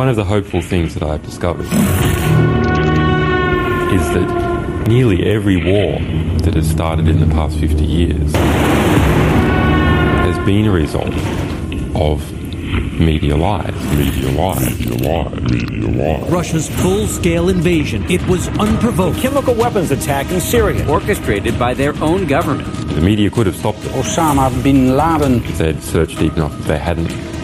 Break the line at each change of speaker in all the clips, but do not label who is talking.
One of the hopeful things that I've discovered is that nearly every war that has started in the past 50 years has been a result of media lies, media lies, media lies, media lies.
Russia's full-scale invasion. It was unprovoked.
Chemical weapons attack in Syria, orchestrated by their own government.
The media could have stopped it
Osama bin Laden.
if they had searched deep enough, if they hadn't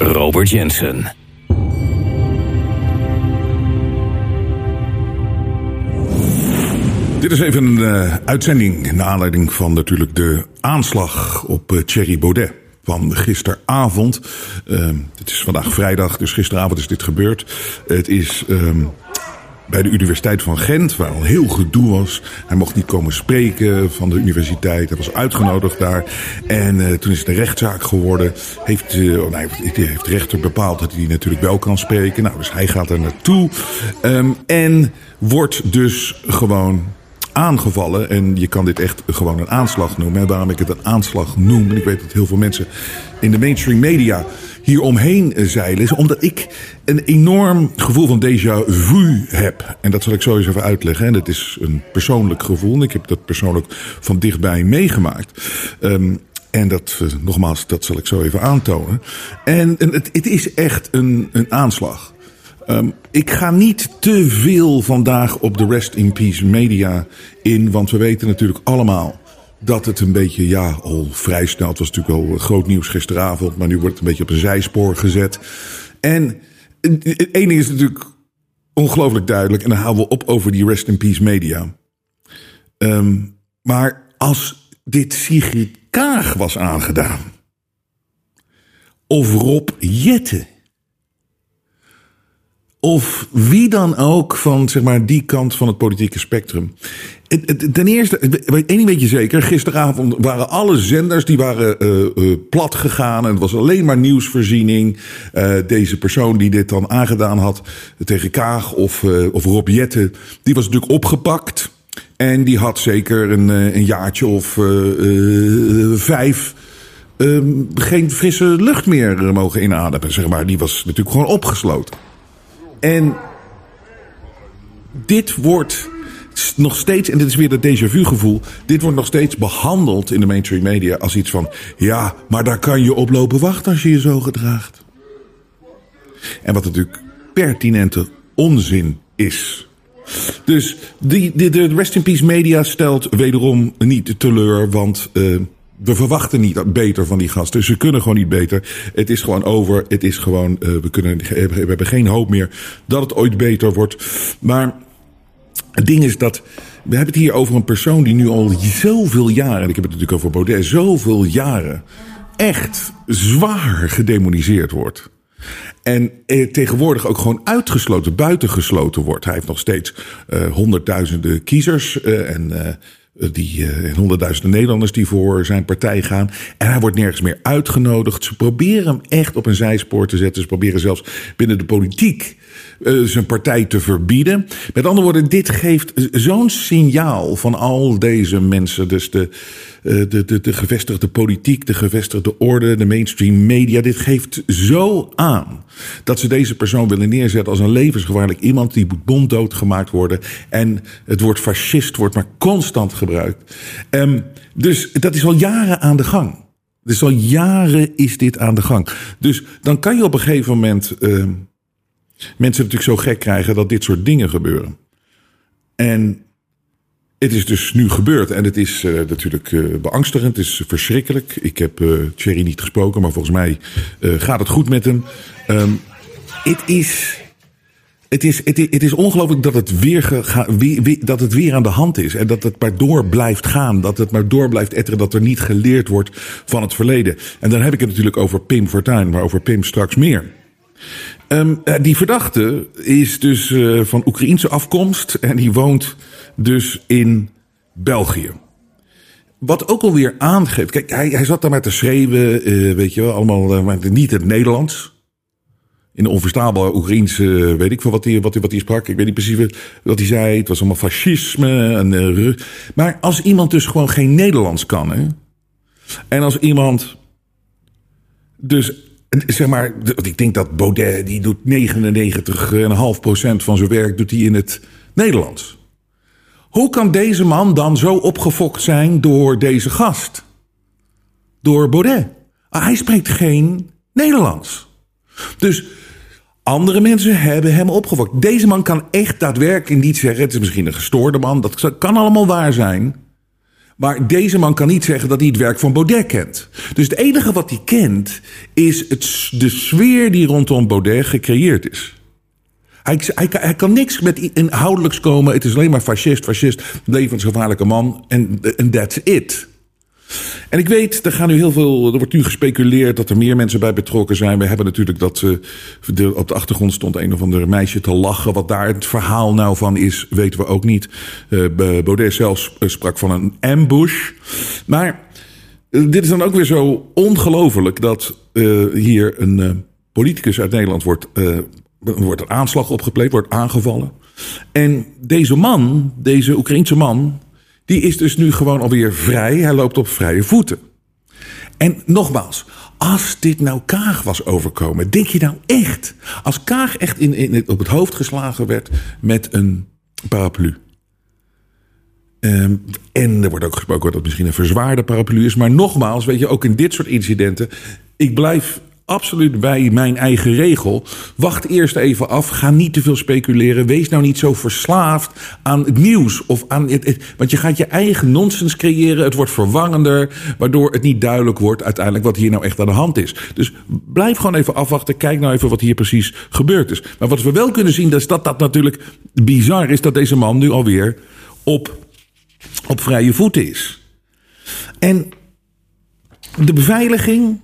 Robert Jensen.
Dit is even een eh, uitzending naar aanleiding van natuurlijk de aanslag op eh, Thierry Baudet van gisteravond. Ehm, het is vandaag vrijdag, dus gisteravond is dit gebeurd. Het is ehm, bij de Universiteit van Gent, waar al heel gedoe was. Hij mocht niet komen spreken van de universiteit. Hij was uitgenodigd daar. En eh, toen is het een rechtszaak geworden. Heeft, oh nee, heeft de rechter bepaald dat hij natuurlijk wel kan spreken. Nou, dus hij gaat er naartoe. Ehm, en wordt dus gewoon aangevallen. En je kan dit echt gewoon een aanslag noemen. En waarom ik het een aanslag noem, en ik weet dat heel veel mensen in de mainstream media hier omheen zeilen, is omdat ik een enorm gevoel van déjà vu heb. En dat zal ik zo eens even uitleggen. En dat is een persoonlijk gevoel. Ik heb dat persoonlijk van dichtbij meegemaakt. Ehm, en dat, eh, nogmaals, dat zal ik zo even aantonen. En, en het, het is echt een, een aanslag. Ehm, ik ga niet te veel vandaag op de Rest in Peace media in, want we weten natuurlijk allemaal dat het een beetje, ja, al vrij snel, het was natuurlijk al groot nieuws gisteravond, maar nu wordt het een beetje op een zijspoor gezet. En het ene is natuurlijk ongelooflijk duidelijk, en dan houden we op over die Rest in Peace media. Ehm, maar als dit Sigrid Kaag was aangedaan, of Rob Jette, of wie dan ook van zeg maar, die kant van het politieke spectrum. Ten eerste, één ding weet je zeker. Gisteravond waren alle zenders die waren eh, eh, plat gegaan. En het was alleen maar nieuwsvoorziening. Eh, deze persoon die dit dan aangedaan had tegen Kaag of, of Rob Jetten... die was natuurlijk opgepakt. En die had zeker een, een jaartje of vijf... ehm, geen frisse lucht meer mogen inademen, zeg maar. Die was natuurlijk gewoon opgesloten. En dit wordt nog steeds, en dit is weer dat déjà vu gevoel, dit wordt nog steeds behandeld in de mainstream media als iets van, ja, maar daar kan je op lopen wachten als je je zo gedraagt. En wat natuurlijk pertinente onzin is. Dus die, die, de Rest in Peace media stelt wederom niet teleur, want eh, we verwachten niet beter van die gasten. Ze kunnen gewoon niet beter. Het is gewoon over. Het is gewoon, eh, we, kunnen, we hebben geen hoop meer dat het ooit beter wordt. Maar het ding is dat. We hebben het hier over een persoon die nu al zoveel jaren. En ik heb het natuurlijk over Baudet. Zoveel jaren. Echt zwaar gedemoniseerd wordt. En eh, tegenwoordig ook gewoon uitgesloten, buitengesloten wordt. Hij heeft nog steeds eh, honderdduizenden kiezers. eh, en. Die eh, honderdduizenden Nederlanders die voor zijn partij gaan. En hij wordt nergens meer uitgenodigd. Ze proberen hem echt op een zijspoor te zetten. Ze proberen zelfs binnen de politiek eh, zijn partij te verbieden. Met andere woorden, dit geeft zo'n signaal van al deze mensen. Dus de, eh, de, de, de gevestigde politiek, de gevestigde orde, de mainstream media. Dit geeft zo aan dat ze deze persoon willen neerzetten als een levensgevaarlijk iemand. Die moet monddood gemaakt worden. En het woord fascist wordt maar constant gebruikt. Ehm, dus dat is al jaren aan de gang. Dus al jaren is dit aan de gang. Dus dan kan je op een gegeven moment ehm, mensen natuurlijk zo gek krijgen dat dit soort dingen gebeuren. En het is dus nu gebeurd en het is eh, natuurlijk eh, beangstigend, het is verschrikkelijk. Ik heb eh Thierry niet gesproken, maar volgens mij gaat het goed met hem. Ehm, Het is. Het is, het is, ongelooflijk dat het, weer- dat het weer aan de hand is. En dat het maar door blijft gaan. Dat het maar door blijft etteren. Dat er niet geleerd wordt van het verleden. En dan heb ik het natuurlijk over Pim Fortuyn. Maar over Pim straks meer. Ehm, eh, die verdachte is dus eh, van Oekraïense afkomst en die woont dus in België. Wat ook alweer aangeeft. Kijk, hij, hij zat daar maar te schreeuwen, eh, weet je wel, allemaal maar niet het Nederlands. In de onverstaanbare Oekraïense, weet ik veel wat hij, wat, hij, wat hij sprak. Ik weet niet precies wat- hij zei. Het was allemaal fascisme. En, maar als iemand dus gewoon geen Nederlands kan, hè. En als iemand dus, zeg maar, ik denk dat Baudet, die doet 99,5% van zijn werk doet hij in het Nederlands. Hoe kan deze man dan zo opgefokt zijn door deze gast? Door Baudet. Ah, Hij spreekt geen Nederlands. Dus andere mensen hebben hem opgefokt. Deze man kan echt daadwerkelijk niet zeggen... het is misschien een gestoorde man, dat kan allemaal waar zijn... Maar deze man kan niet zeggen dat hij het werk van Baudet kent. Dus het enige wat hij kent is het, de sfeer die rondom Baudet gecreëerd is. Hij, hij, hij kan niks met inhoudelijks komen. Het is alleen maar fascist, fascist, levensgevaarlijke man. En that's it. En ik weet, er, gaan nu heel veel, er wordt nu gespeculeerd dat er meer mensen bij betrokken zijn. We hebben natuurlijk dat eh, op de achtergrond stond een of ander meisje te lachen. Wat daar het verhaal nou van is, weten we ook niet. B- Baudet zelfs eh, sprak van een ambush. Maar dit is dan ook weer zo ongelooflijk dat hier een politicus uit Nederland wordt, wordt een aanslag opgepleegd, wordt aangevallen. En deze man, deze Oekraïense man, die is dus nu gewoon alweer vrij. Hij loopt op vrije voeten. En nogmaals, als dit nou Kaag was overkomen, denk je nou echt, als Kaag echt in, in, op het hoofd geslagen werd met een paraplu. Ehm, en er wordt ook gesproken dat het misschien een verzwaarde paraplu is. Maar nogmaals, weet je, ook in dit soort incidenten. Ik blijf absoluut bij mijn eigen regel. Wacht eerst even af. Ga niet te veel speculeren. Wees nou niet zo verslaafd aan het nieuws. Of aan het, want je gaat je eigen nonsens creëren. Het wordt verwarrender. Waardoor het niet duidelijk wordt uiteindelijk wat hier nou echt aan de hand is. Dus blijf gewoon even afwachten. Kijk nou even wat hier precies gebeurd is. Maar wat we wel kunnen zien, is dat dat natuurlijk bizar is. Dat deze man nu alweer op op vrije voeten is. En de beveiliging.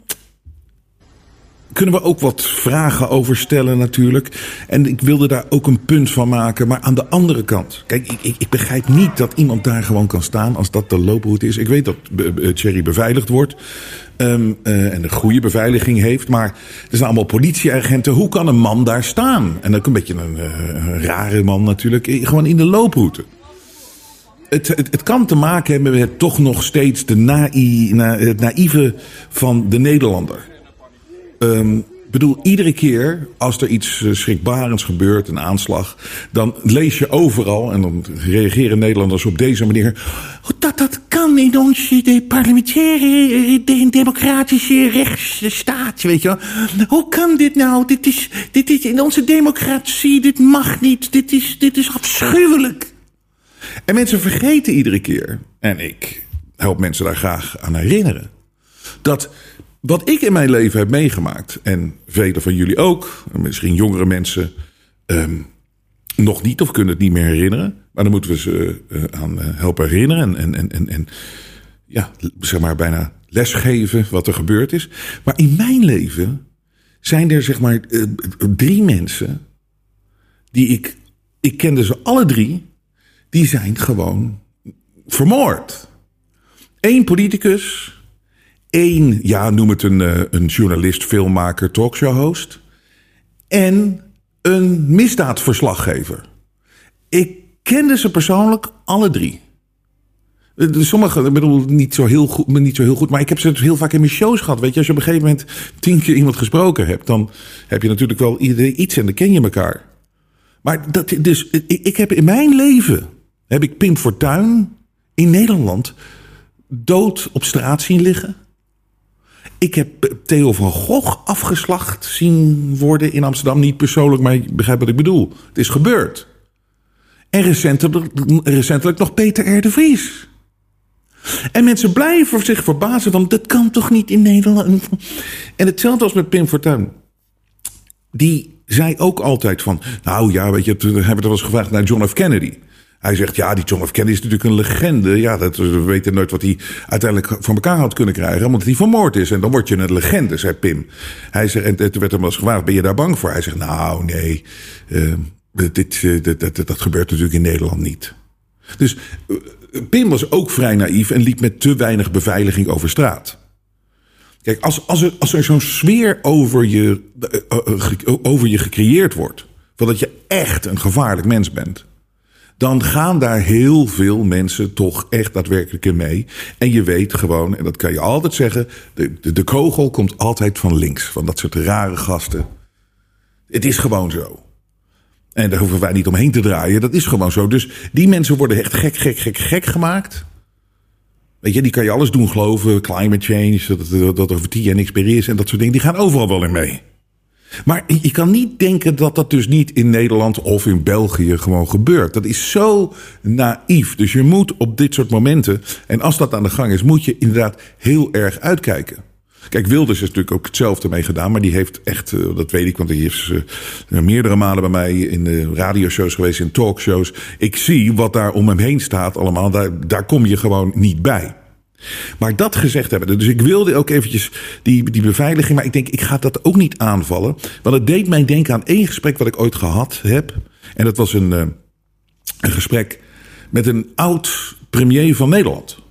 Kunnen we ook wat vragen over stellen natuurlijk. En ik wilde daar ook een punt van maken. Maar aan de andere kant. Kijk, ik, ik, begrijp niet dat iemand daar gewoon kan staan als dat de looproute is. Ik weet dat Thierry beveiligd wordt. ehm, eh, en een goede beveiliging heeft. Maar er zijn allemaal politieagenten. Hoe kan een man daar staan? En ook een beetje een, eh, rare man natuurlijk. eh, Gewoon in de looproute. Het, het, kan te maken hebben met toch nog steeds de het naïeve van de Nederlander. Ik bedoel, iedere keer als er iets eh, schrikbarends gebeurt, een aanslag, dan lees je overal, en dan reageren Nederlanders op deze manier. "Oh, Dat dat kan in onze parlementaire, eh, de democratische rechtsstaat, weet je. Hoe kan dit nou? Dit is, dit is in onze democratie, dit mag niet, dit is, dit is afschuwelijk. En mensen vergeten iedere keer, en ik help mensen daar graag aan herinneren, dat wat ik in mijn leven heb meegemaakt, en velen van jullie ook, en misschien jongere mensen ehm, nog niet of kunnen het niet meer herinneren, maar dan moeten we ze eh, aan eh, helpen herinneren en, en, en, en, en ja, zeg maar bijna lesgeven wat er gebeurd is. Maar in mijn leven zijn er zeg maar eh, drie mensen die ik, ik kende ze alle drie, die zijn gewoon vermoord. Eén politicus, één, ja, noem het een, eh, een journalist, filmmaker, talkshow-host. En een misdaadverslaggever. Ik kende ze persoonlijk alle drie. Eh, Sommige, ik bedoel, niet zo, heel goed, niet zo heel goed, maar ik heb ze heel vaak in mijn shows gehad. Weet je, als je op een gegeven moment tien keer iemand gesproken hebt, dan heb je natuurlijk wel iedereen iets en dan ken je elkaar. Maar dat, dus, ik heb in mijn leven, heb ik Pim Fortuyn in Nederland dood op straat zien liggen. Ik heb Theo van Gogh afgeslacht zien worden in Amsterdam. Niet persoonlijk, maar je begrijpt wat ik bedoel. Het is gebeurd. En recentelijk, recentelijk nog Peter R. de Vries. En mensen blijven zich verbazen van, dat kan toch niet in Nederland? En hetzelfde als met Pim Fortuyn. Die zei ook altijd van, nou ja, weet je, toen hebben we er wel eens gevraagd naar John F. Kennedy. Hij zegt, ja, die John F. Kennedy is natuurlijk een legende. Ja, dat, we weten nooit wat hij uiteindelijk van elkaar had kunnen krijgen. Omdat hij vermoord is. En dan word je een legende, zei Pim. Hij zegt, en toen werd hem wel eens gevraagd, ben je daar bang voor? Hij zegt, nou, nee, uh, dit, uh, dat, gebeurt natuurlijk in Nederland niet. Dus uh, Pim was ook vrij naïef en liep met te weinig beveiliging over straat. Kijk, als, als er, als er zo'n sfeer over je, over je gecreëerd wordt... van dat je echt een gevaarlijk mens bent dan gaan daar heel veel mensen toch echt daadwerkelijk in mee. En je weet gewoon, en dat kan je altijd zeggen, de, de, kogel komt altijd van links. Van dat soort rare gasten. Het is gewoon zo. En daar hoeven wij niet omheen te draaien. Dat is gewoon zo. Dus die mensen worden echt gek, gek, gek, gek gemaakt. Weet je, die kan je alles doen geloven. Climate change, dat, dat over tien jaar niks meer is en dat soort dingen. Die gaan overal wel in mee. Maar je kan niet denken dat dat dus niet in Nederland of in België gewoon gebeurt. Dat is zo naïef. Dus je moet op dit soort momenten, en als dat aan de gang is, moet je inderdaad heel erg uitkijken. Kijk, Wilders is natuurlijk ook hetzelfde mee gedaan, maar die heeft echt, eh, dat weet ik, want hij is uh, meerdere malen bij mij in de radioshows geweest, in talkshows. Ik zie wat daar om hem heen staat allemaal, daar, daar kom je gewoon niet bij. Maar dat gezegd hebben, dus ik wilde ook eventjes die, die beveiliging, maar ik denk, ik ga dat ook niet aanvallen. Want het deed mij denken aan één gesprek wat ik ooit gehad heb. En dat was een, uh, een gesprek met een oud premier van Nederland.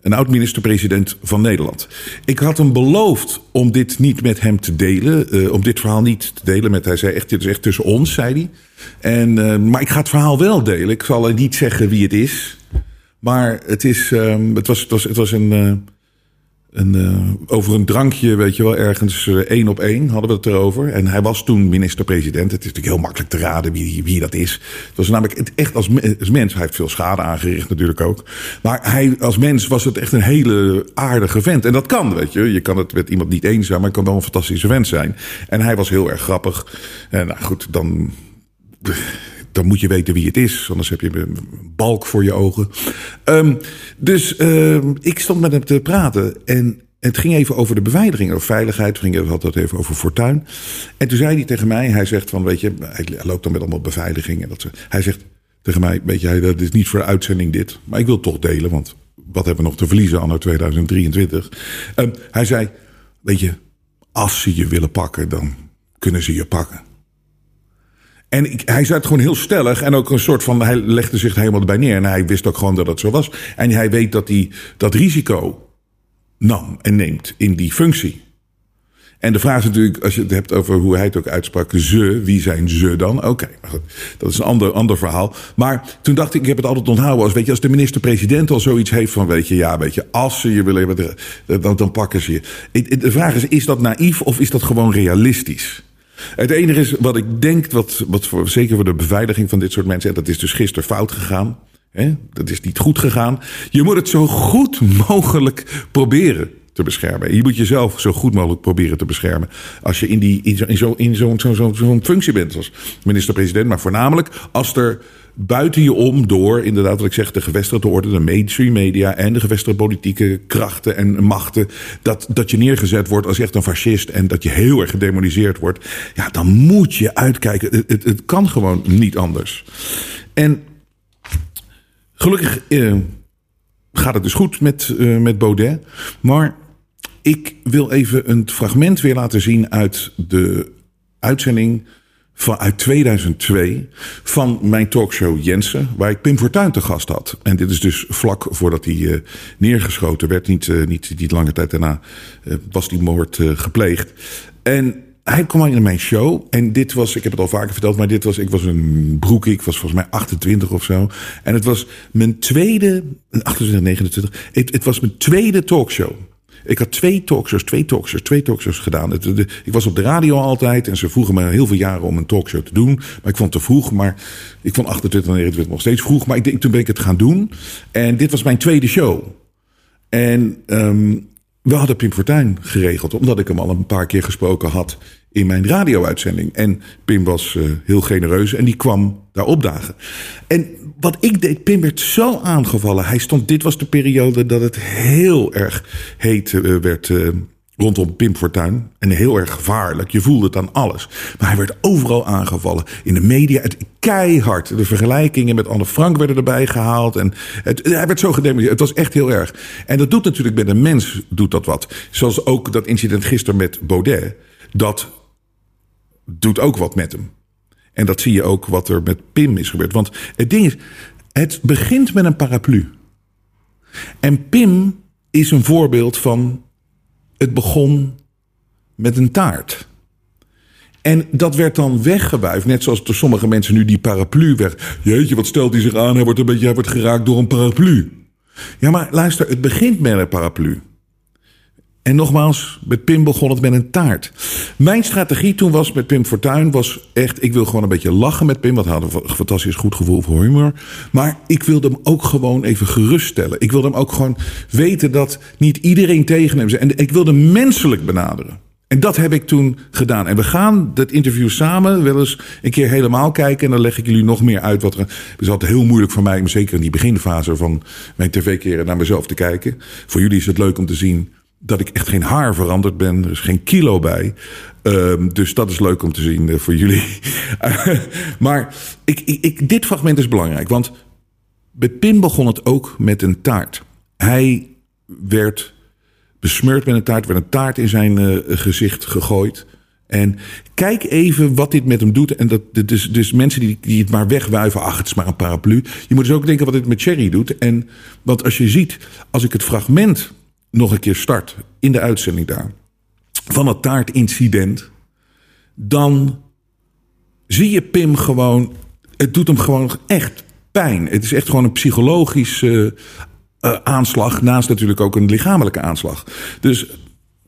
Een oud minister-president van Nederland. Ik had hem beloofd om dit niet met hem te delen. Uh, om dit verhaal niet te delen met hij zei echt, dit is echt tussen ons, zei hij. En, uh, maar ik ga het verhaal wel delen. Ik zal niet zeggen wie het is. Maar het, is, um, het, was, het, was, het was een. Uh, een uh, over een drankje, weet je wel, ergens uh, één op één hadden we het erover. En hij was toen minister-president. Het is natuurlijk heel makkelijk te raden wie, wie dat is. Het was namelijk echt als, als mens, hij heeft veel schade aangericht natuurlijk ook. Maar hij als mens was het echt een hele aardige vent. En dat kan, weet je. Je kan het met iemand niet eens zijn, maar het kan wel een fantastische vent zijn. En hij was heel erg grappig. En nou goed, dan dan moet je weten wie het is. Anders heb je een balk voor je ogen. Um, dus um, ik stond met hem te praten. En het ging even over de beveiliging, over veiligheid. We gingen het even over fortuin. En toen zei hij tegen mij, hij zegt van, weet je, hij loopt dan met allemaal beveiliging. En dat, hij zegt tegen mij, weet je, dat is niet voor de uitzending dit. Maar ik wil toch delen, want wat hebben we nog te verliezen anno 2023? Um, hij zei, weet je, als ze je willen pakken, dan kunnen ze je pakken. En hij zei het gewoon heel stellig. En ook een soort van. Hij legde zich helemaal erbij neer. En hij wist ook gewoon dat het zo was. En hij weet dat hij dat risico nam en neemt in die functie. En de vraag is natuurlijk, als je het hebt over hoe hij het ook uitsprak, ze, wie zijn ze dan? Oké, okay, dat is een ander, ander verhaal. Maar toen dacht ik, ik heb het altijd onthouden als, weet je, als de minister-president al zoiets heeft van, weet je, ja, weet je, als ze je willen hebben, dan, dan pakken ze je. De vraag is, is dat naïef of is dat gewoon realistisch? Het enige is wat ik denk, wat, wat voor, zeker voor de beveiliging van dit soort mensen, en dat is dus gisteren fout gegaan. Hè? Dat is niet goed gegaan. Je moet het zo goed mogelijk proberen te beschermen. Je moet jezelf zo goed mogelijk proberen te beschermen. Als je in, die, in zo'n zo, in zo, zo, zo, zo functie bent als minister-president. Maar voornamelijk als er buiten je om door, inderdaad, wat ik zeg, de gevestigde orde, de mainstream media en de gevestigde politieke krachten en machten, dat, dat je neergezet wordt als echt een fascist en dat je heel erg gedemoniseerd wordt, ja, dan moet je uitkijken. Het, het, het kan gewoon niet anders. En gelukkig eh, gaat het dus goed met, uh, met Baudet, maar ik wil even een fragment weer laten zien uit de uitzending van, uit 2002 van mijn talkshow Jensen, waar ik Pim Fortuyn te gast had. En dit is dus vlak voordat hij uh, neergeschoten werd. Niet, uh, niet, niet lange tijd daarna uh, was die moord gepleegd. En hij kwam in mijn show. En dit was, ik heb het al vaker verteld, maar dit was, ik was een broek, ik was volgens mij 28 of zo. En het was mijn tweede, 28, 29, het, het was mijn tweede talkshow. Ik had twee talkshows, twee talkshows, twee talkshows gedaan. Ik was op de radio altijd en ze vroegen me heel veel jaren om een talkshow te doen. Maar ik vond het te vroeg. Maar ik vond 28 en 29 nog steeds vroeg. Maar ik toen ben ik het gaan doen. En dit was mijn tweede show. En um, we hadden Pim Fortuyn geregeld, omdat ik hem al een paar keer gesproken had in mijn radio-uitzending. En Pim was uh, heel genereus en die kwam daar opdagen. En wat ik deed, Pim werd zo aangevallen. Hij stond, dit was de periode dat het heel erg heet uh, werd. Rondom Pim Fortuyn. En heel erg gevaarlijk. Je voelde het aan alles. Maar hij werd overal aangevallen. In de media, het, keihard. De vergelijkingen met Anne Frank werden erbij gehaald. En het, hij werd zo gedemonstreerd. Het was echt heel erg. En dat doet natuurlijk bij de mens doet dat wat. Zoals ook dat incident gisteren met Baudet. Dat doet ook wat met hem. En dat zie je ook wat er met Pim is gebeurd. Want het ding is, het begint met een paraplu. En Pim is een voorbeeld van het begon met een taart. En dat werd dan weggewuifd. Net zoals door sommige mensen nu die paraplu weg. Jeetje, wat stelt hij zich aan? Hij wordt, een beetje, hij wordt geraakt door een paraplu. Ja, maar luister, het begint met een paraplu. En nogmaals, met Pim begon het met een taart. Mijn strategie toen was met Pim Fortuyn was echt... ik wil gewoon een beetje lachen met Pim... want hij had een fantastisch goed gevoel voor humor. Maar ik wilde hem ook gewoon even geruststellen. Ik wilde hem ook gewoon weten dat niet iedereen tegen hem is. En ik wilde hem menselijk benaderen. En dat heb ik toen gedaan. En we gaan dat interview samen wel eens een keer helemaal kijken. En dan leg ik jullie nog meer uit wat er. Het is altijd heel moeilijk voor mij, zeker in die beginfase van mijn tv-keren, naar mezelf te kijken. Voor jullie is het leuk om te zien dat ik echt geen haar veranderd ben. Er is geen kilo bij. Um, dus dat is leuk om te zien uh, voor jullie. maar ik, ik, dit fragment is belangrijk. Want bij Pim begon het ook met een taart. Hij werd besmeurd met een taart. werd een taart in zijn uh, gezicht gegooid. En kijk even wat dit met hem doet. En dat, dus, dus mensen die, die het maar wegwuiven. Ach, het is maar een paraplu. Je moet dus ook denken wat dit met Cherry doet. En want als je ziet, als ik het fragment nog een keer start in de uitzending daar. van het taartincident. dan zie je Pim gewoon. Het doet hem gewoon echt pijn. Het is echt gewoon een psychologische uh, aanslag. Naast natuurlijk ook een lichamelijke aanslag. Dus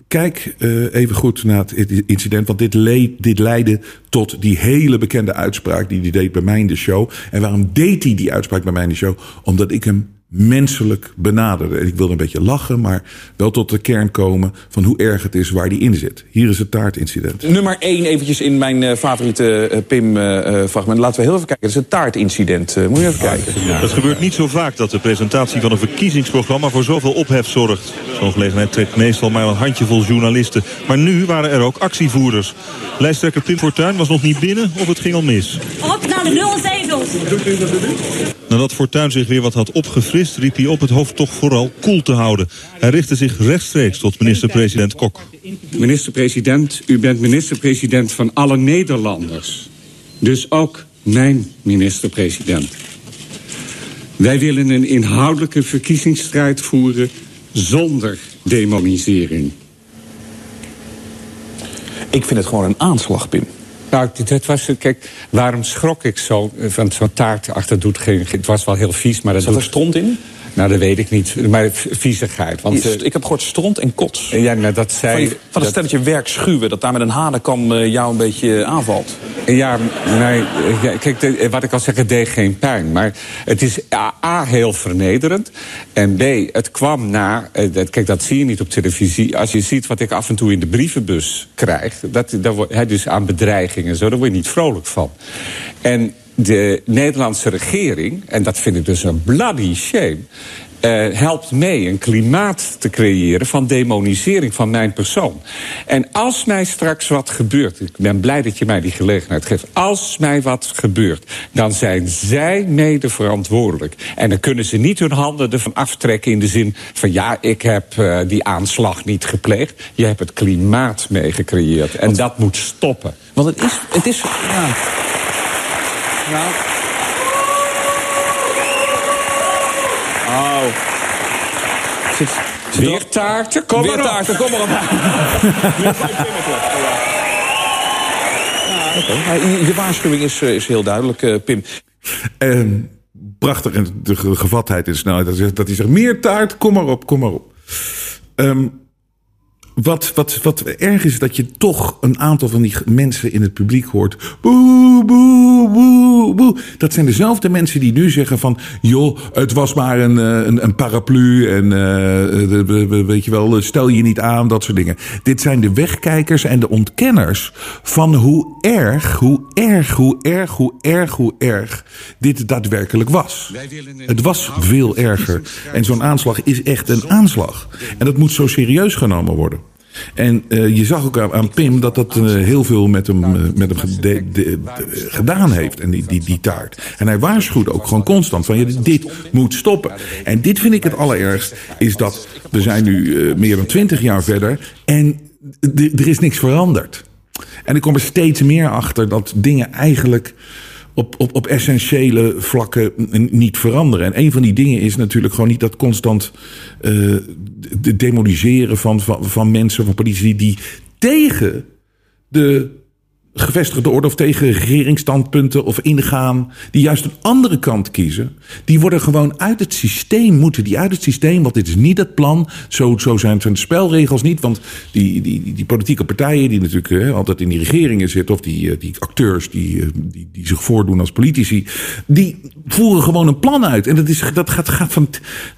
kijk uh, even goed naar het incident. Want dit, leed, dit leidde tot die hele bekende uitspraak die hij deed bij mij in de show. En waarom deed hij die uitspraak bij mij in de show? Omdat ik hem menselijk benaderen. Ik wilde een beetje lachen, maar wel tot de kern komen van hoe erg het is waar die in zit. Hier is het taartincident.
Nummer 1 eventjes in mijn uh, favoriete uh, Pim-fragment. Laten we heel even kijken. Dat is het taartincident. moet je even kijken.
Ja. Het gebeurt niet zo vaak dat de presentatie van een verkiezingsprogramma voor zoveel ophef zorgt. Zo'n gelegenheid trekt meestal maar een handjevol journalisten. Maar nu waren er ook actievoerders. Lijsttrekker Pim Fortuyn was nog niet binnen of het ging al mis.
Op naar de nul zetels.
Nadat Fortuyn zich weer wat had opgefrist, riep hij op het hoofd toch vooral koel te houden. Hij richtte zich rechtstreeks tot minister-president Kok.
Minister-president, u bent minister-president van alle Nederlanders. Dus ook mijn minister-president. Wij willen een inhoudelijke verkiezingsstrijd voeren zonder demonisering.
Ik vind het gewoon een aanslag, Pim.
Nou, dat was, kijk, waarom schrok ik zo van zo'n taart achter doet ging? Het was wel heel vies, maar dat
Zat er stront in?
Nou, dat weet ik niet. Maar viezigheid. Want,
uh, ik heb gehoord stront en kots.
Ja, nou, dat zei...
Van, je, van het stelletje werkschuwen, dat daar met een hanenkam uh, jou een beetje aanvalt.
Ja, nee, ja, kijk, de, wat ik al zeg, het deed geen pijn. Maar het is A, A heel vernederend. En B, het kwam na... Dat, kijk, dat zie je niet op televisie. Als je ziet wat ik af en toe in de brievenbus krijg... Dat, dat, he, dus aan bedreigingen en zo, daar word je niet vrolijk van. En de Nederlandse regering, en dat vind ik dus een bloody shame... Uh, helpt mee een klimaat te creëren van demonisering van mijn persoon. En als mij straks wat gebeurt, ik ben blij dat je mij die gelegenheid geeft... als mij wat gebeurt, dan zijn zij mede verantwoordelijk. En dan kunnen ze niet hun handen ervan aftrekken in de zin van... ja, ik heb uh, die aanslag niet gepleegd. Je hebt het klimaat mee gecreëerd. En Want, dat moet stoppen.
Want het is... Het is ja. Nou. Oh.
Weer taarten, kom maar
taarten, kom maar op. ja, okay. Je waarschuwing is, is heel duidelijk, uh, Pim.
Um, prachtig en de gevatheid en snelheid. Dat hij zegt, meer taart, kom maar op, kom maar op. Um, wat, wat, wat erg is, dat je toch een aantal van die mensen in het publiek hoort. Boe, boe, boe, boe. Dat zijn dezelfde mensen die nu zeggen van... joh, het was maar een, een, een paraplu en uh, weet je wel, stel je niet aan, dat soort dingen. Dit zijn de wegkijkers en de ontkenners van hoe erg, hoe erg, hoe erg, hoe erg, hoe erg dit daadwerkelijk was. Het was veel erger. En zo'n aanslag is echt een aanslag. En dat moet zo serieus genomen worden. En uh, je zag ook aan, Pim dat dat uh, heel veel met hem, uh, met hem gedaan heeft. En die, die, die taart. En hij waarschuwde ook gewoon constant van ja, dit moet stoppen. En dit vind ik het allerergst. Is dat we zijn nu meer dan twintig jaar verder. En er is niks veranderd. En ik kom er steeds meer achter dat dingen eigenlijk op, op, op essentiële vlakken niet veranderen. En een van die dingen is natuurlijk gewoon niet dat constant uh, de demoniseren van, van, van mensen, van politici die tegen de gevestigde orde of tegen regeringsstandpunten of ingaan, die juist een andere kant kiezen, die worden gewoon uit het systeem, moeten die uit het systeem, want dit is niet het plan, zo, zo zijn, zijn de spelregels niet, want die, die, die politieke partijen die natuurlijk altijd in die regeringen zitten, of die, eh, die acteurs die, eh, die, die zich voordoen als politici, die voeren gewoon een plan uit. En dat, is, dat gaat, gaat van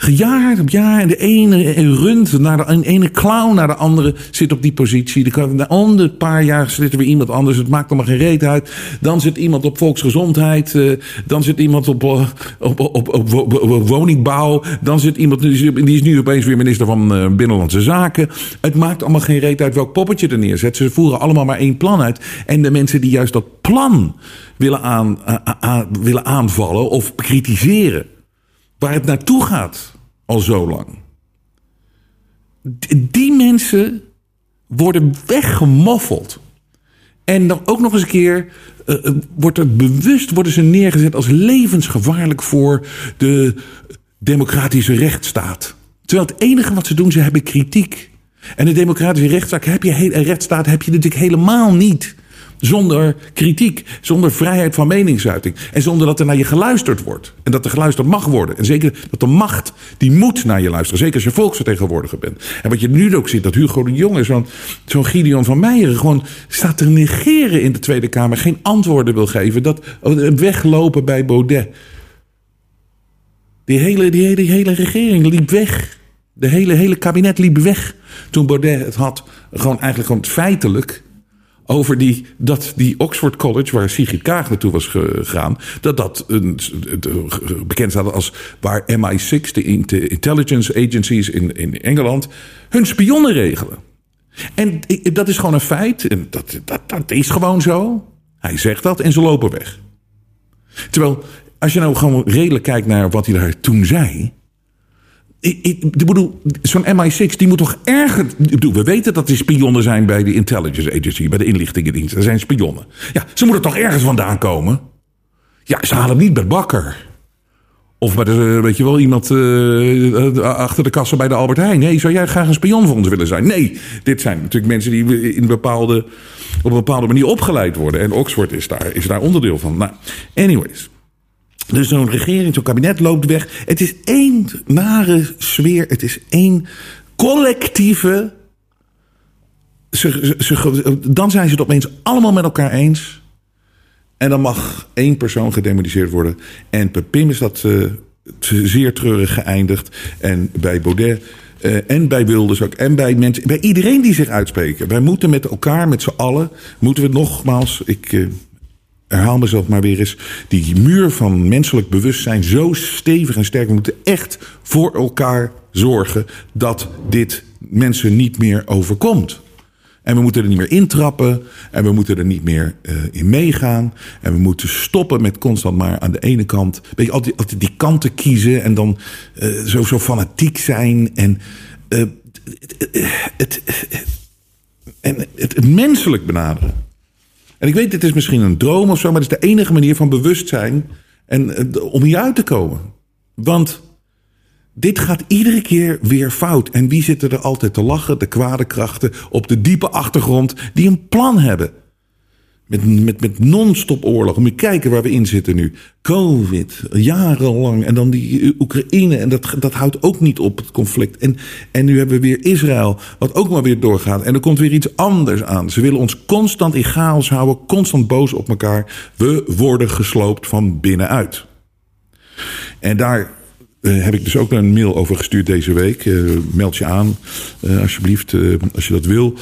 jaar op jaar, en de ene runt naar de, ene clown naar de andere zit op die positie, de, andere paar jaar zit er weer iemand anders het maakt allemaal geen reet uit. Dan zit iemand op volksgezondheid. Uh, dan zit iemand op, uh, op, op, op, woningbouw. Dan zit iemand, die is nu opeens weer minister van uh, Binnenlandse Zaken. Het maakt allemaal geen reet uit welk poppetje er neerzet. Ze voeren allemaal maar één plan uit. En de mensen die juist dat plan willen, aan, willen aanvallen of kritiseren. Waar het naartoe gaat al zo lang. Die mensen worden weggemoffeld. En dan ook nog eens een keer uh, wordt er bewust worden ze neergezet als levensgevaarlijk voor de democratische rechtsstaat. Terwijl het enige wat ze doen, ze hebben kritiek. En de democratische rechtsstaat heb je, rechtsstaat heb je natuurlijk helemaal niet. Zonder kritiek, zonder vrijheid van meningsuiting. En zonder dat er naar je geluisterd wordt. En dat er geluisterd mag worden. En zeker dat de macht, die moet naar je luisteren. Zeker als je volksvertegenwoordiger bent. En wat je nu ook ziet, dat Hugo de Jonge, zo'n zo Gideon van Meijeren... gewoon staat te negeren in de Tweede Kamer. Geen antwoorden wil geven. Dat weglopen bij Baudet. Die hele, die, hele, hele regering liep weg. De hele, hele kabinet liep weg. Toen Baudet het had, gewoon eigenlijk gewoon feitelijk over die, dat die Oxford College, waar Sigrid Kaag naartoe was gegaan, dat dat een, bekend staat als waar MI6, de intelligence agencies in, in Engeland, hun spionnen regelen. En dat is gewoon een feit. En dat, dat, dat is gewoon zo. Hij zegt dat en ze lopen weg. Terwijl, als je nou gewoon redelijk kijkt naar wat hij daar toen zei. Ik, ik bedoel, zo'n MI6 die moet toch erger. We weten dat die spionnen zijn bij de intelligence agency, bij de inlichtingendienst. Er zijn spionnen. Ja, ze moeten toch ergens vandaan komen? Ja, ze halen hem niet bij Bakker. Of bij de, weet je wel, iemand uh, achter de kassa bij de Albert Heijn. Nee, zou jij graag een spion voor ons willen zijn? Nee, dit zijn natuurlijk mensen die in bepaalde, op een bepaalde manier opgeleid worden. En Oxford is daar, is daar onderdeel van. Nou, anyways. Dus zo'n regering, zo'n kabinet loopt weg. Het is één nare sfeer. Het is één collectieve. Ze, dan zijn ze het opeens allemaal met elkaar eens. En dan mag één persoon gedemoniseerd worden. En bij Pim is dat uh, zeer treurig geëindigd. En bij Baudet. Uh, en bij Wilders ook. En bij mensen. Bij iedereen die zich uitspreken. Wij moeten met elkaar, met z'n allen. Moeten we nogmaals. Ik. Uh, herhaal mezelf maar weer eens, die muur van menselijk bewustzijn zo stevig en sterk. We moeten echt voor elkaar zorgen dat dit mensen niet meer overkomt. En we moeten er niet meer intrappen. En we moeten er niet meer uh, in meegaan. En we moeten stoppen met constant maar aan de ene kant. Weet je, altijd, altijd die kanten kiezen. En dan uh, zo, zo fanatiek zijn. En, en het, het menselijk benaderen. En ik weet, dit is misschien een droom of zo, maar het is de enige manier van bewustzijn en, uh, om hieruit te komen. Want dit gaat iedere keer weer fout. En wie zitten er altijd te lachen? De kwade krachten op de diepe achtergrond die een plan hebben. Met, met, met non-stop oorlog. Moet je kijken waar we in zitten nu. Covid, jarenlang. En dan die Oekraïne. En dat, dat houdt ook niet op, het conflict. En, en nu hebben we weer Israël, wat ook maar weer doorgaat. En er komt weer iets anders aan. Ze willen ons constant in chaos houden, constant boos op elkaar. We worden gesloopt van binnenuit. En daar uh, heb ik dus ook een mail over gestuurd deze week. Uh, meld je aan, uh, alsjeblieft, als je dat wil.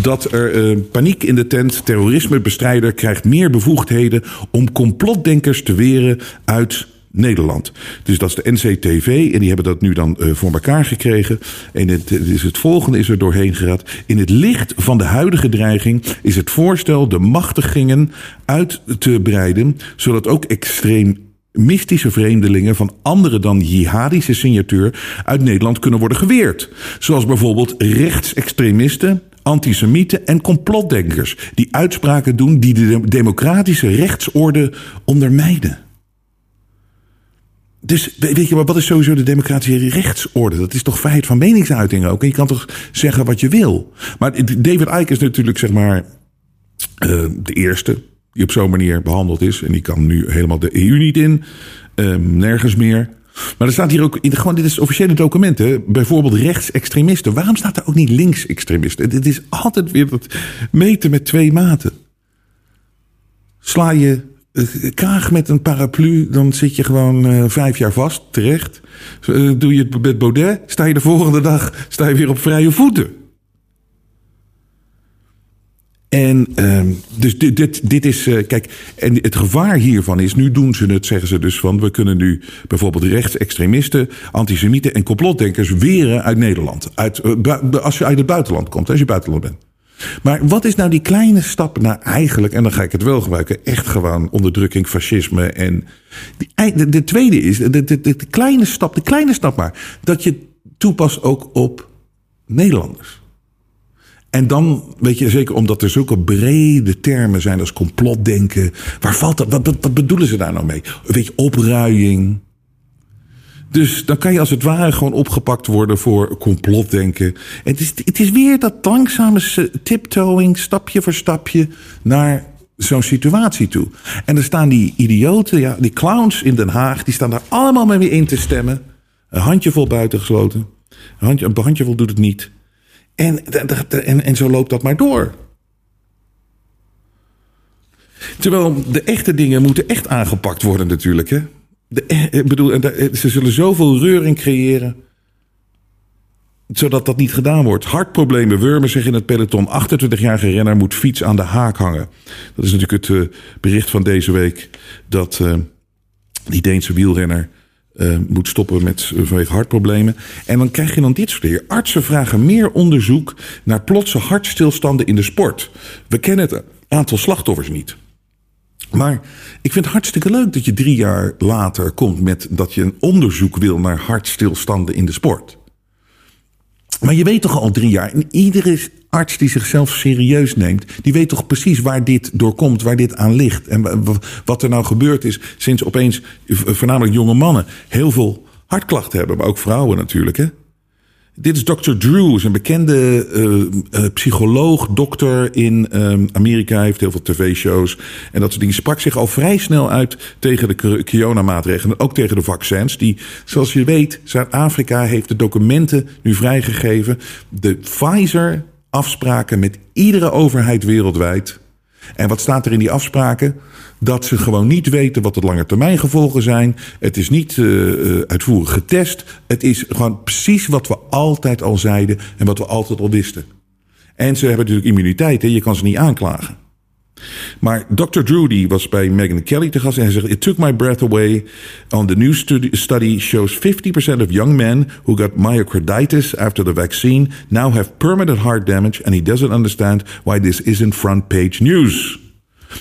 Dat er paniek in de tent. Terrorismebestrijder krijgt meer bevoegdheden om complotdenkers te weren uit Nederland. Dus dat is de NCTV en die hebben dat nu dan voor elkaar gekregen. En het, het, is het volgende is er doorheen geraad. In het licht van de huidige dreiging is het voorstel de machtigingen uit te breiden, zodat ook extreem mystische vreemdelingen van andere dan jihadische signatuur uit Nederland kunnen worden geweerd. Zoals bijvoorbeeld rechtsextremisten, antisemieten en complotdenkers die uitspraken doen die de democratische rechtsorde ondermijnen. Dus weet je, maar wat is sowieso de democratische rechtsorde? Dat is toch vrijheid van meningsuiting ook? En je kan toch zeggen wat je wil? Maar David Icke is natuurlijk, zeg maar, uh, de eerste die op zo'n manier behandeld is. En die kan nu helemaal de EU niet in, um, nergens meer. Maar er staat hier ook, in, gewoon, dit is officiële documenten, bijvoorbeeld rechtsextremisten. Waarom staat er ook niet linksextremisten? Dit is altijd weer dat meten met twee maten. Sla je uh, kraag met een paraplu, dan zit je gewoon uh, vijf jaar vast, terecht. Uh, doe je het met Baudet, sta je de volgende dag sta je weer op vrije voeten. En uh, dus dit, dit, dit is, uh, kijk, en het gevaar hiervan is, nu doen ze het, zeggen ze dus van, we kunnen nu bijvoorbeeld rechtsextremisten, antisemieten en complotdenkers weren uit Nederland. Uit, uh, als je uit het buitenland komt, als je buitenland bent. Maar wat is nou die kleine stap naar eigenlijk, en dan ga ik het wel gebruiken, echt gewoon onderdrukking, fascisme en. Die, de, de tweede is, de kleine stap, de kleine stap maar, dat je toepast ook op Nederlanders. En dan, weet je, zeker omdat er zulke brede termen zijn als complotdenken. Waar valt dat? Wat, bedoelen ze daar nou mee? Weet je, opruiing. Dus dan kan je als het ware gewoon opgepakt worden voor complotdenken. En het is, het is weer dat langzame tiptoeing, stapje voor stapje, naar zo'n situatie toe. En er staan die idioten, ja, die clowns in Den Haag, die staan daar allemaal mee in te stemmen. Een handjevol buitengesloten. Een, handje, een handjevol doet het niet. En, en, en zo loopt dat maar door. Terwijl de echte dingen moeten echt aangepakt worden natuurlijk. Hè? De, ik bedoel, ze zullen zoveel reuring creëren zodat dat niet gedaan wordt. Hartproblemen wurmen zich in het peloton. 28-jarige renner moet fiets aan de haak hangen. Dat is natuurlijk het uh, bericht van deze week. Dat die Deense wielrenner uh, moet stoppen met, uh, vanwege hartproblemen. En dan krijg je dan dit soort dingen. Artsen vragen meer onderzoek naar plotse hartstilstanden in de sport. We kennen het aantal slachtoffers niet. Maar ik vind het hartstikke leuk dat je drie jaar later komt met dat je een onderzoek wil naar hartstilstanden in de sport. Maar je weet toch al drie jaar, en iedere arts die zichzelf serieus neemt, die weet toch precies waar dit door komt, waar dit aan ligt. En wat er nou gebeurd is sinds opeens voornamelijk jonge mannen heel veel hartklachten hebben, maar ook vrouwen natuurlijk. Hè? Dit is Dr. Drew, een bekende uh, psycholoog, dokter in um, Amerika. Hij heeft heel veel tv-shows en dat soort dingen. Sprak zich al vrij snel uit tegen de corona-maatregelen. Ook tegen de vaccins. Die, zoals je weet, Zuid-Afrika heeft de documenten nu vrijgegeven. De Pfizer-afspraken met iedere overheid wereldwijd. En wat staat er in die afspraken? dat ze gewoon niet weten wat de lange termijn gevolgen zijn. Het is niet uh, uitvoerig getest. Het is gewoon precies wat we altijd al zeiden en wat we altijd al wisten. En ze hebben natuurlijk immuniteit, hè? je kan ze niet aanklagen. Maar Dr. Drudy was bij Megan Kelly te gast en hij zegt: It took my breath away. On the new study shows 50% of young men who got myocarditis after the vaccine now have permanent heart damage, and he doesn't understand why this isn't front page news.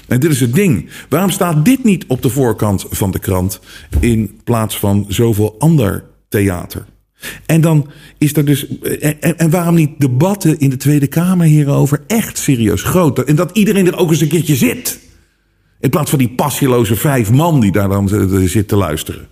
En dit is het ding. Waarom staat dit niet op de voorkant van de krant in plaats van zoveel ander theater? En dan is er dus. En, en, waarom niet debatten in de Tweede Kamer hierover echt serieus groter? En dat iedereen er ook eens een keertje zit. In plaats van die passieloze vijf man die daar dan zit te luisteren.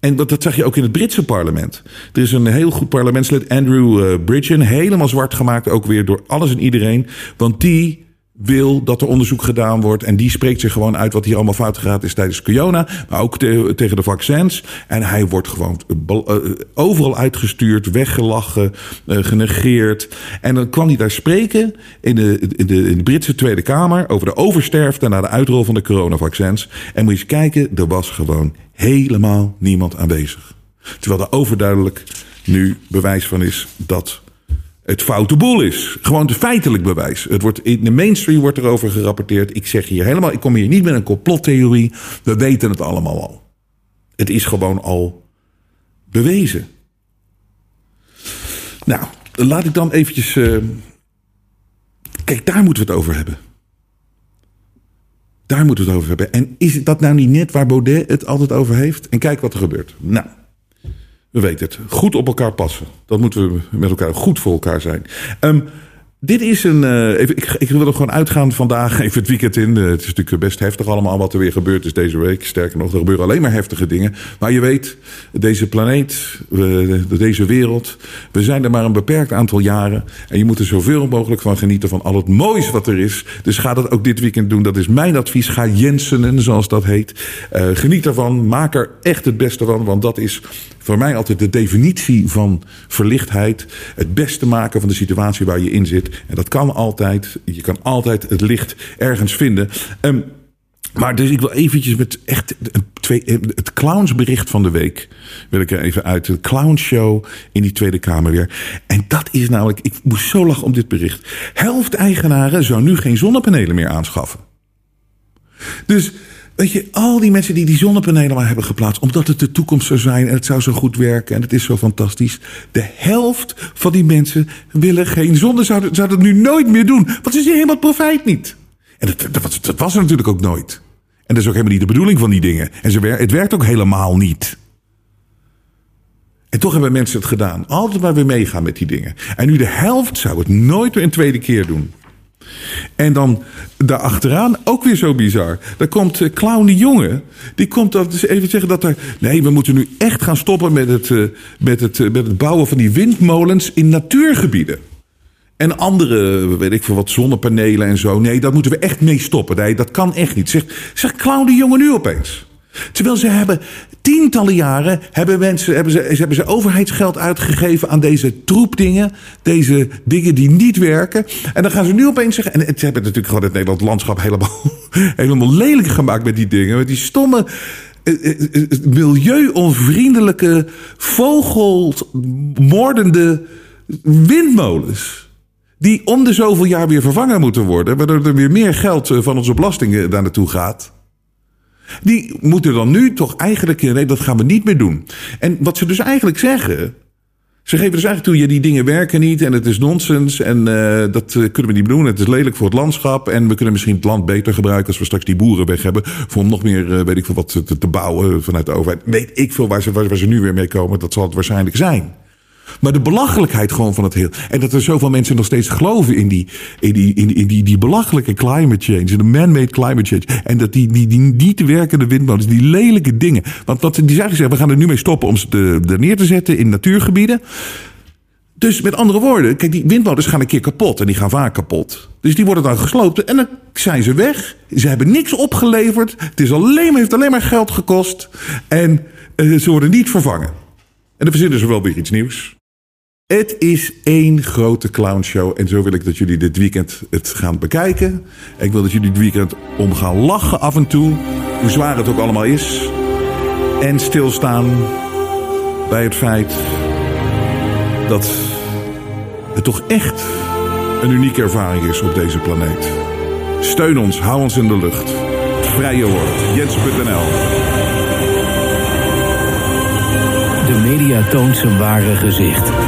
En dat, dat zag je ook in het Britse parlement. Er is een heel goed parlementslid, Andrew uh, Bridgen, helemaal zwart gemaakt, ook weer door alles en iedereen. Want die wil dat er onderzoek gedaan wordt. En die spreekt zich gewoon uit wat hier allemaal fout gegaan is tijdens corona. Maar ook tegen de vaccins. En hij wordt gewoon uh, overal uitgestuurd, weggelachen, uh, genegeerd. En dan kwam hij daar spreken in de, in, de, in de Britse Tweede Kamer over de oversterfte na de uitrol van de coronavaccins. En moet je eens kijken, er was gewoon helemaal niemand aanwezig. Terwijl er overduidelijk nu bewijs van is dat het foute boel is. Gewoon feitelijk bewijs. Het wordt, in de mainstream wordt erover gerapporteerd. Ik zeg hier helemaal, ik kom hier niet met een complottheorie. We weten het allemaal al. Het is gewoon al bewezen. Nou, laat ik dan eventjes... Uh... Kijk, daar moeten we het over hebben. Daar moeten we het over hebben. En is dat nou niet net waar Baudet het altijd over heeft? En kijk wat er gebeurt. Nou, we weten het. Goed op elkaar passen. Dat moeten we met elkaar goed voor elkaar zijn. Um, dit is een. Uh, even, ik, ik, wil er gewoon uitgaan vandaag, even het weekend in. Uh, het is natuurlijk best heftig allemaal wat er weer gebeurd is deze week. Sterker nog, er gebeuren alleen maar heftige dingen. Maar je weet, deze planeet, deze wereld, we zijn er maar een beperkt aantal jaren. En je moet er zoveel mogelijk van genieten van al het moois wat er is. Dus ga dat ook dit weekend doen. Dat is mijn advies. Ga Jensenen, zoals dat heet. Geniet ervan. Maak er echt het beste van. Want dat is voor mij altijd de definitie van verlichtheid. Het beste maken van de situatie waar je in zit. En dat kan altijd. Je kan altijd het licht ergens vinden. Um, maar dus ik wil eventjes met echt twee, het clownsbericht van de week. Wil ik er even uit. De clownshow in die Tweede Kamer weer. En dat is namelijk, ik moest zo lachen om dit bericht. Helft eigenaren zou nu geen zonnepanelen meer aanschaffen. Dus Weet je, al die mensen die die zonnepanelen maar hebben geplaatst, omdat het de toekomst zou zijn en het zou zo goed werken en het is zo fantastisch. De helft van die mensen willen geen zonne, zouden, het nu nooit meer doen. Want ze zien helemaal het profijt niet. En dat, dat was er natuurlijk ook nooit. En dat is ook helemaal niet de bedoeling van die dingen. En ze, het werkt ook helemaal niet. En toch hebben mensen het gedaan. Altijd maar weer meegaan met die dingen. En nu de helft zou het nooit weer een tweede keer doen. En dan daarachteraan ook weer zo bizar. Daar komt uh, Clown de Jonge. Die komt dat dus even zeggen dat er. Nee, we moeten nu echt gaan stoppen met het, uh, met, het, uh, met het bouwen van die windmolens in natuurgebieden. En andere, weet ik veel wat, zonnepanelen en zo. Nee, daar moeten we echt mee stoppen. Dat kan echt niet. Zegt, zegt Clown de Jonge nu opeens. Terwijl ze hebben tientallen jaren hebben mensen, hebben ze, hebben ze overheidsgeld uitgegeven aan deze troepdingen. Deze dingen die niet werken. En dan gaan ze nu opeens zeggen. En ze hebben natuurlijk gewoon het Nederlands landschap helemaal, helemaal lelijk gemaakt met die dingen. Met die stomme eh, eh, eh, milieu-onvriendelijke, vogelmoordende windmolens. Die om de zoveel jaar weer vervangen moeten worden. Waardoor er weer meer geld van onze belastingen daar naartoe gaat. Die moeten dan nu toch eigenlijk, nee, dat gaan we niet meer doen. En wat ze dus eigenlijk zeggen. Ze geven dus eigenlijk toe, ja, die dingen werken niet en het is nonsens en uh, dat uh, kunnen we niet doen. Het is lelijk voor het landschap en we kunnen misschien het land beter gebruiken als we straks die boeren weg hebben. Voor om nog meer, uh, weet ik veel wat, te, te, bouwen vanuit de overheid. Weet ik veel waar ze, waar ze nu weer mee komen, dat zal het waarschijnlijk zijn. Maar de belachelijkheid gewoon van het heel. En dat er zoveel mensen nog steeds geloven in die, in die, in, in die, die belachelijke climate change. De man-made climate change. En dat die, die, die niet werkende windmolens, die lelijke dingen. Want wat die zeggen gezegd, we gaan er nu mee stoppen om ze te, er neer te zetten in natuurgebieden. Dus met andere woorden, kijk, die windmolens gaan een keer kapot en die gaan vaak kapot. Dus die worden dan gesloopt en dan zijn ze weg. Ze hebben niks opgeleverd. Het is alleen, heeft alleen maar geld gekost. En uh, ze worden niet vervangen. En dan verzinnen ze wel weer iets nieuws. Het is één grote clownshow. En zo wil ik dat jullie dit weekend het gaan bekijken. Ik wil dat jullie dit weekend om gaan lachen af en toe. Hoe zwaar het ook allemaal is. En stilstaan bij het feit dat het toch echt een unieke ervaring is op deze planeet. Steun ons, hou ons in de lucht. Vrije woord. Jens.nl
De media toont zijn ware gezicht.